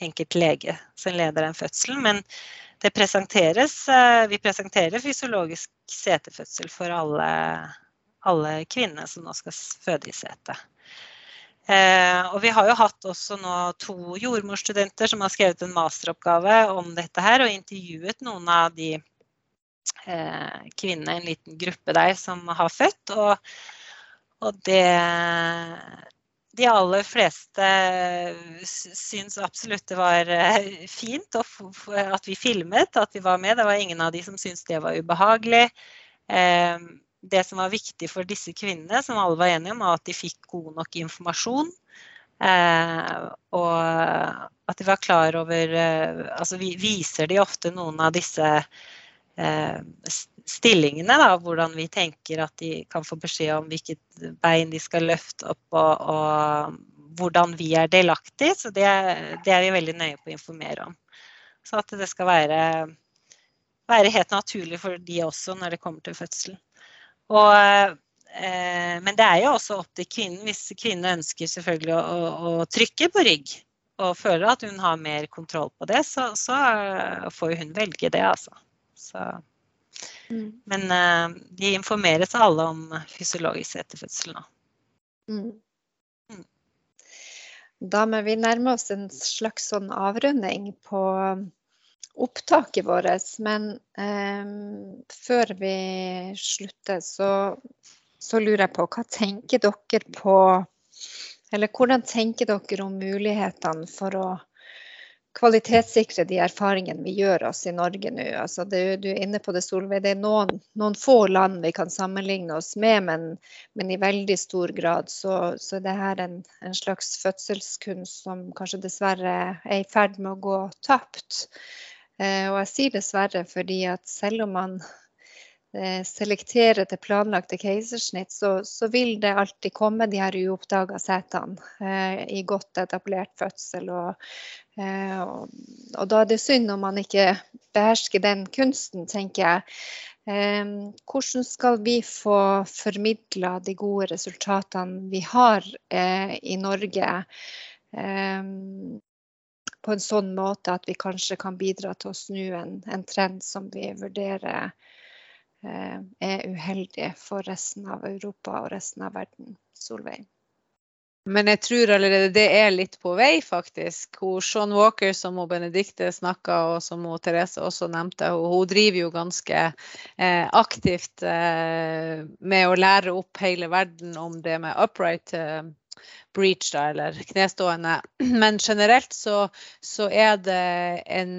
enkelt lege som leder den fødselen. Men det presenteres, vi presenterer fysiologisk setefødsel for alle, alle kvinner som nå skal føde i setet. Eh, og vi har jo hatt også nå to jordmorstudenter som har skrevet en masteroppgave om dette her, og intervjuet noen av de eh, kvinnene, en liten gruppe der, som har født. Og, og det de aller fleste syns absolutt det var eh, fint at vi filmet, at vi var med. Det var ingen av de som syntes det var ubehagelig. Det som var viktig for disse kvinnene, som alle var enige om, var at de fikk god nok informasjon. Eh, og at de var klar over eh, Altså vi viser de ofte noen av disse eh, stillingene, da, hvordan vi tenker at de kan få beskjed om hvilket bein de skal løfte opp, og, og hvordan vi er delaktige. Så det, det, er vi veldig nøye på å informere om. Så at det skal være, være helt naturlig for de også når det kommer til fødselen. Og, eh, men det er jo også opp til kvinnen, hvis kvinnen ønsker selvfølgelig å, å, å, trykke på rygg og føler at hun har mer kontroll på det, så, så eh, får hun velge det, altså. Så, mm. Men eh, de informeres alle om fysiologisk etterfødsel nå. Mm. mm. Da må vi nærme oss en slags sånn avrunding på opptaket vårt. Men eh, før vi slutter, så, så, lurer jeg på hva tenker dere på Eller hvordan tenker dere om mulighetene for å kvalitetssikre de erfaringene vi gjør oss i Norge nå. Altså det, du er inne på det, Solveig. Det er noen, noen, få land vi kan sammenligne oss med, men, men i veldig stor grad så, så er det her en, en, slags fødselskunst som kanskje dessverre er i ferd med å gå tapt. Eh, og jeg sier dessverre fordi at selv om man eh, selekterer til planlagte keisersnitt, så, så, vil det alltid komme de her uoppdaga setene eh, i godt etablert fødsel. Og, eh, og, og, da er det synd om man ikke behersker den kunsten, tenker jeg. Eh, hvordan skal vi få formidla de gode resultatene vi har eh, i Norge? På en sånn måte at vi kanskje kan bidra til å snu en, en trend som vi vurderer eh, er uheldig for resten av Europa og resten av verden. Solveig? Men jeg tror allerede det er litt på vei, faktisk. Hun, Sean Walker, som hun Benedicte snakka og som hun Therese også nevnte, hun driver jo ganske eh, aktivt eh, med å lære opp hele verden om det med upright eh, breach, da, eller knestående. Men generelt så, så er det en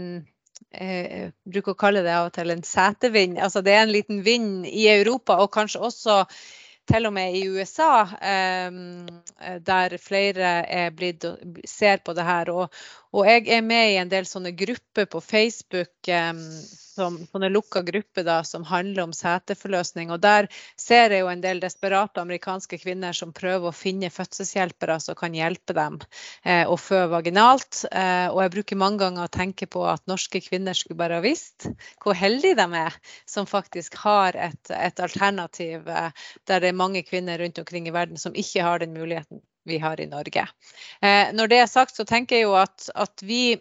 jeg eh, bruker å kalle det av og til en setevind. Altså det er en liten vind i Europa, og kanskje også til og med i USA, eh, der flere blitt, ser på det her. Og, og, jeg er med i en del sånne grupper på Facebook, eh, som, sånne lukka grupper da, som handler om seteforløsning. Og der ser jeg jo en del desperate amerikanske kvinner som prøver å finne fødselshjelpere som kan hjelpe dem eh, å fø vaginalt. Eh, og jeg bruker mange ganger å tenke på at norske kvinner skulle bare ha visst hvor heldige de er som faktisk har et, et alternativ eh, der det er mange kvinner rundt omkring i verden som ikke har den muligheten vi har i Norge. Eh, når det er sagt, så tenker jeg jo at, at vi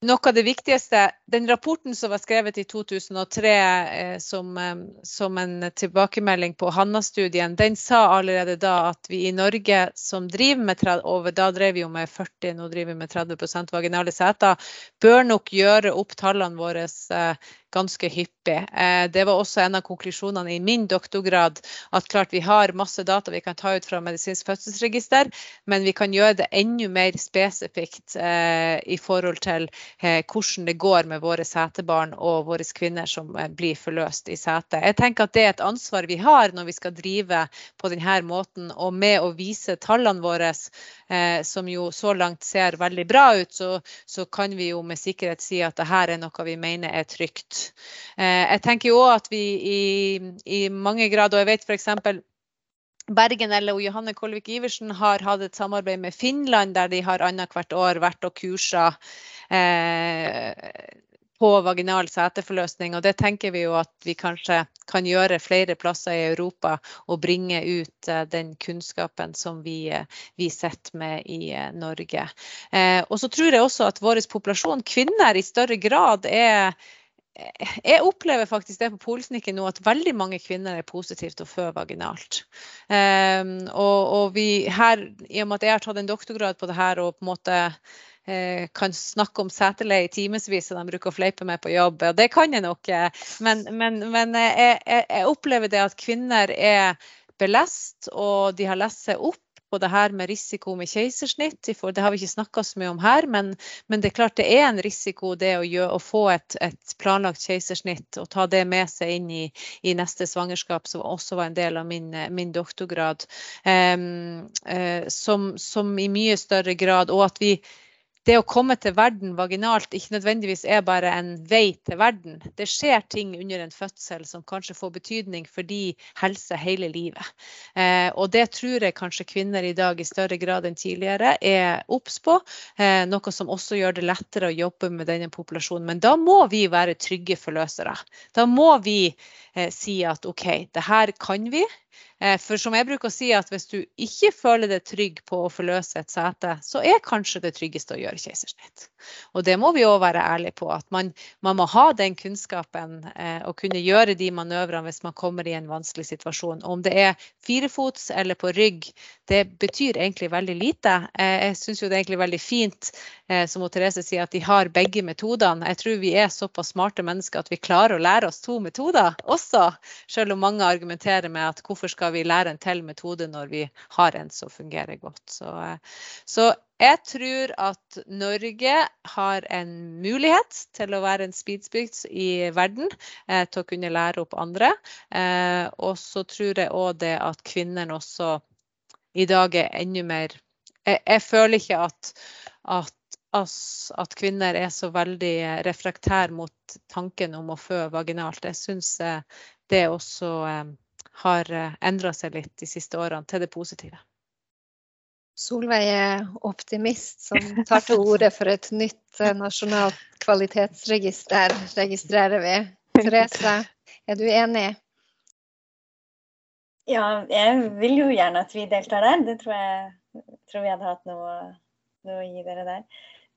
noe av det viktigste, Den rapporten som var skrevet i 2003 eh, som, eh, som, en tilbakemelding på Hanna-studien, den sa allerede da at vi i Norge som driver med over, da drev vi jo med 40, nå driver vi med 30 vaginale seter, bør nok gjøre opp tallene våre eh, ganske hyppig. Eh, det var også en av konklusjonene i min doktorgrad at klart vi har masse data vi kan ta ut fra medisinsk fødselsregister, men vi kan gjøre det enda mer spesifikt i forhold til hvordan det går med våre setebarn og våre kvinner som blir forløst i sete. Jeg tenker at det er et ansvar vi har når vi skal drive på denne måten, og med å vise tallene våre, som jo så langt ser veldig bra ut, så, så kan vi jo med sikkerhet si at dette er noe vi mener er trygt. Eh, jeg tenker jo at vi i, i mange grad, og jeg vet f.eks. Bergen eller Johanne Kolvik Iversen har hatt et samarbeid med Finland, der de har annethvert år vært og kursa eh, på vaginal seteforløsning. Og det tenker vi jo at vi kanskje kan gjøre flere plasser i Europa og bringe ut eh, den kunnskapen som vi, eh, vi sitter med i eh, Norge. og så tror jeg også at vår populasjon kvinner i større grad er jeg opplever faktisk det på Polsnikken nå at veldig mange kvinner er positive til å føde vaginalt. Um, og, og, vi her, I og med at jeg har tatt en doktorgrad på det her og på en måte Eh, kan snakke om seterleie i timevis, og de bruker å fleipe meg på jobb. Og det kan jeg nok. Eh, men, men, men eh, jeg, jeg, opplever det at kvinner er belest, og de har lest seg opp på det her med risiko med keisersnitt. Det har vi ikke snakka så mye om her, men, men, det er klart det er en risiko det å, gjøre, å få et, et, planlagt keisersnitt og ta det med seg inn i, i neste svangerskap, som også var en del av min, min doktorgrad. Um, uh, som, som i mye større grad, og at vi det å komme til verden vaginalt ikke nødvendigvis er bare en vei til verden. Det skjer ting under en fødsel som kanskje får betydning for de helse hele livet. Eh, og det tror jeg kanskje kvinner i dag i større grad enn tidligere er obs på. Eh, noe som også gjør det lettere å jobbe med denne populasjonen. Men da må vi være trygge forløsere. Da må vi eh, si at OK, det her kan vi. Eh, for som jeg bruker å si, at hvis du ikke føler deg trygg på å forløse et sete, så er kanskje det tryggeste å gjøre keisersnitt. Og det må vi òg være ærlige på, at man, man må ha den kunnskapen eh, og kunne gjøre de manøvrene hvis man kommer i en vanskelig situasjon. Om det er firefots eller på rygg, det betyr egentlig veldig lite. Eh, jeg syns jo det er egentlig veldig fint, eh, som Therese sier, at de har begge metodene. Jeg tror vi er såpass smarte mennesker at vi klarer å lære oss to metoder også, selv om mange argumenterer med at hvorfor skal vi lære en til metode når vi har en som fungerer godt. Så, så jeg tror at Norge har en mulighet til å være en speedsbygd i verden, eh, til å kunne lære opp andre. Eh, og så tror jeg òg det at kvinnene også i dag er enda mer Jeg, jeg føler ikke at, at at kvinner er så veldig refraktære mot tanken om å fø vaginalt. Jeg syns eh, det også eh, har eh, endra seg litt de siste årene til det positive. Solveig er optimist som tar til orde for et nytt eh, nasjonalt kvalitetsregister, registrerer vi. Therese, er du enig? Ja, jeg vil jo gjerne at vi deltar der. Det tror jeg tror vi hadde hatt noe, noe, å gi dere der.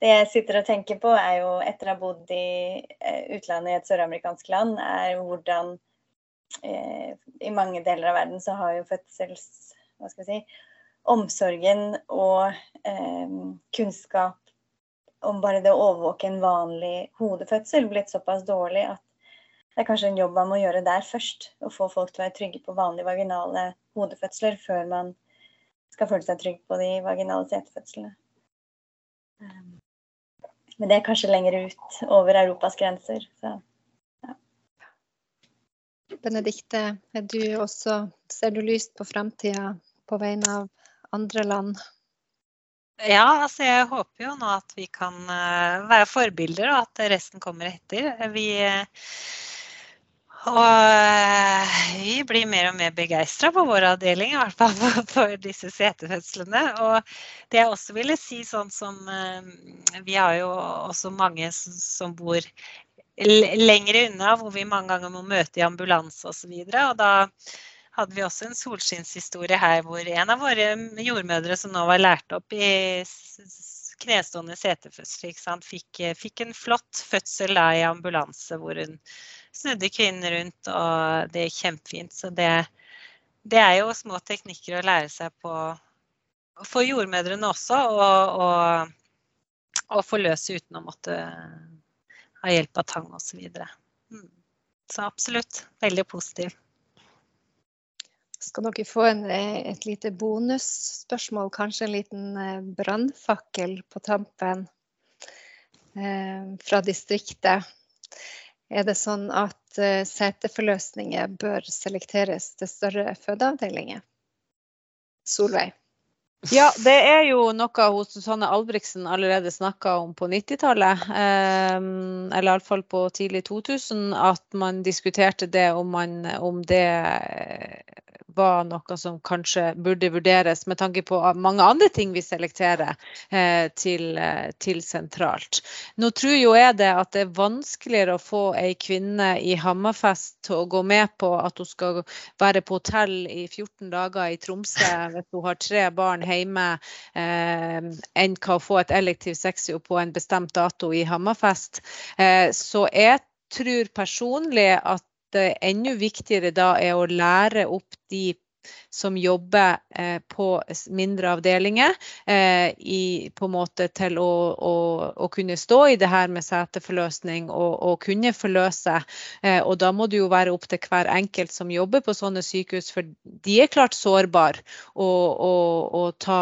Det jeg sitter og tenker på, er jo etter å ha bodd i eh, utlandet i et søramerikansk land, er hvordan Eh, i mange deler av verden så har jo fødsels... Hva skal vi si Omsorgen og eh, kunnskap om bare det å overvåke en vanlig hodefødsel blitt såpass dårlig at det er kanskje en jobb man må gjøre der først. Å få folk til å være trygge på vanlige vaginale hodefødsler før man skal føle seg trygg på de vaginale setefødslene. Eh, men det er kanskje lenger ut over Europas grenser. Så. Benedikte, er du også, ser du lyst på framtida på vegne av andre land? Ja, altså jeg håper jo nå at vi kan uh, være forbilder, og at resten kommer etter. Vi, og uh, vi blir mer og mer begeistra på vår avdeling, i hvert fall for, disse setefødslene. Og det jeg også ville si, sånn som Vi har jo også mange som bor lenger unna, hvor vi mange ganger må møte i ambulanse osv. Og, så og da hadde vi også en solskinnshistorie her hvor en av våre jordmødre som nå var lært opp i knestående setefødsel, fikk, fikk, en flott fødsel da, i ambulanse hvor hun snudde kvinnen rundt, og det gikk kjempefint. Så det, det, er jo små teknikker å lære seg på for jordmødrene også, og, og, og forløse uten å måtte ha hjelp av tang osv. Mm. Så absolutt veldig positiv. Skal dere få en, et lite bonusspørsmål, kanskje en liten brannfakkel på tampen eh, fra distriktet. Er det sånn at uh, seteforløsninger bør selekteres til større fødeavdelinger? Solveig? Ja, det er jo noe hos Susanne Albrigtsen allerede snakka om på 90-tallet, eh, eller iallfall på tidlig 2000, at man diskuterte det om, man, om det var noe som kanskje burde vurderes med tanke på mange andre ting vi selekterer eh, til, eh, til, sentralt. Nå tror jo jeg det at det er vanskeligere å få ei kvinne i Hammerfest til å gå med på at hun skal være på hotell i 14 dager i Tromsø hvis hun har tre barn hjemme, eh, enn hva å få et elektiv sexy på en bestemt dato i Hammerfest. Eh, så jeg tror personlig at det enda viktigere da er å lære opp de som jobber eh, på mindre avdelinger, eh, i, på en måte til å, å, å, kunne stå i det her med seteforløsning og, og kunne forløse. Eh, og da må det jo være opp til hver enkelt som jobber på sånne sykehus, for de er klart sårbare og, og, og ta,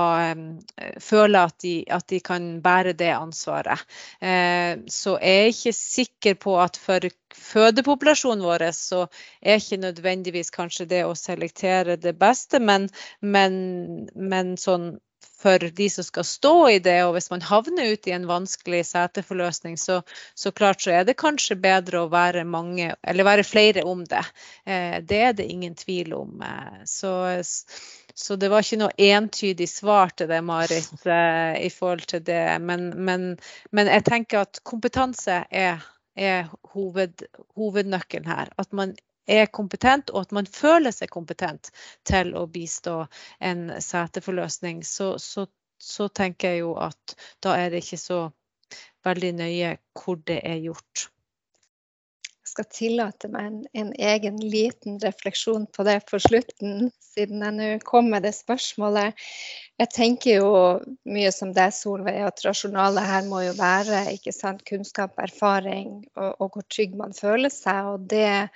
føle at de, at de, kan bære det ansvaret. så jeg er ikke sikker på at for fødepopulasjonen vår så er ikke nødvendigvis kanskje det å selektere det beste beste, men, men, men sånn for de som skal stå i det, og hvis man havner ut i en vanskelig seteforløsning, så, så klart så er det kanskje bedre å være mange, eller være flere om det. Eh, det er det ingen tvil om. Eh, så, så, det var ikke noe entydig svar til det, Marit, eh, i forhold til det. Men, men, men jeg tenker at kompetanse er, er hoved, hovednøkkelen her. At man er kompetent, og at man føler seg kompetent til å bistå en seteforløsning, så, så, så tenker jeg jo at da er det ikke så veldig nøye hvor det er gjort. Jeg skal tillate meg en, en egen liten refleksjon på det for slutten, siden jeg nå kom med det spørsmålet. Jeg tenker jo mye som det, Solveig, at rasjonalet her må jo være ikke sant, kunnskap, erfaring og, og hvor trygg man føler seg. og det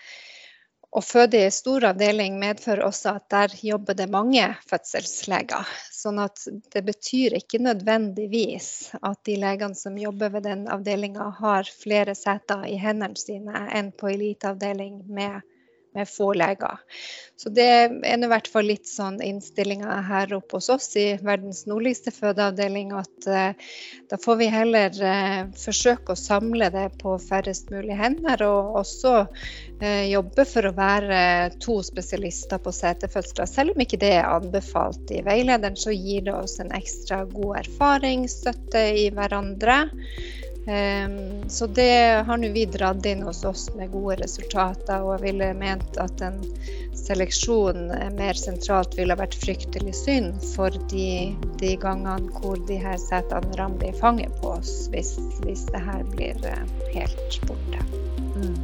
å føde i stor avdeling medfører også at der jobber det mange fødselsleger. Sånn at det betyr ikke nødvendigvis at de legene som jobber ved den avdelinga, har flere seter i hendene sine enn på eliteavdeling med med få leger. Så det er i hvert fall litt sånn innstillinga her oppe hos oss i verdens nordligste fødeavdeling at uh, da får vi heller uh, forsøke å samle det på færrest mulig hender, og også uh, jobbe for å være to spesialister på setefødsler. Selv om ikke det er anbefalt i veilederen, så gir det oss en ekstra god erfaring, støtte i hverandre. Ehm, så det har nå vi dratt inn hos oss med gode resultater, og jeg ville ment at en seleksjon mer sentralt ville vært fryktelig synd for de, de gangene hvor de her setene ramler i fanget på oss, hvis, hvis det her blir eh, helt borte. Mm.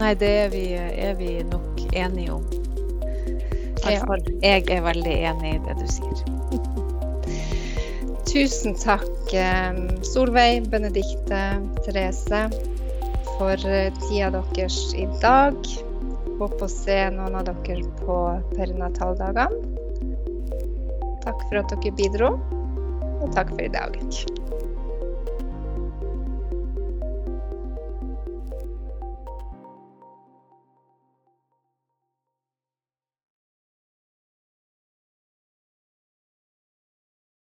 Nei, det er vi, er vi nok enige om. I hvert fall jeg er veldig enig i det du sier. Tusen takk, eh, Solveig, Benedikte, Therese, for eh, tida deres i dag. Håper å se noen av dere på perinataldagene. Takk for at dere bidro, og takk for i dag.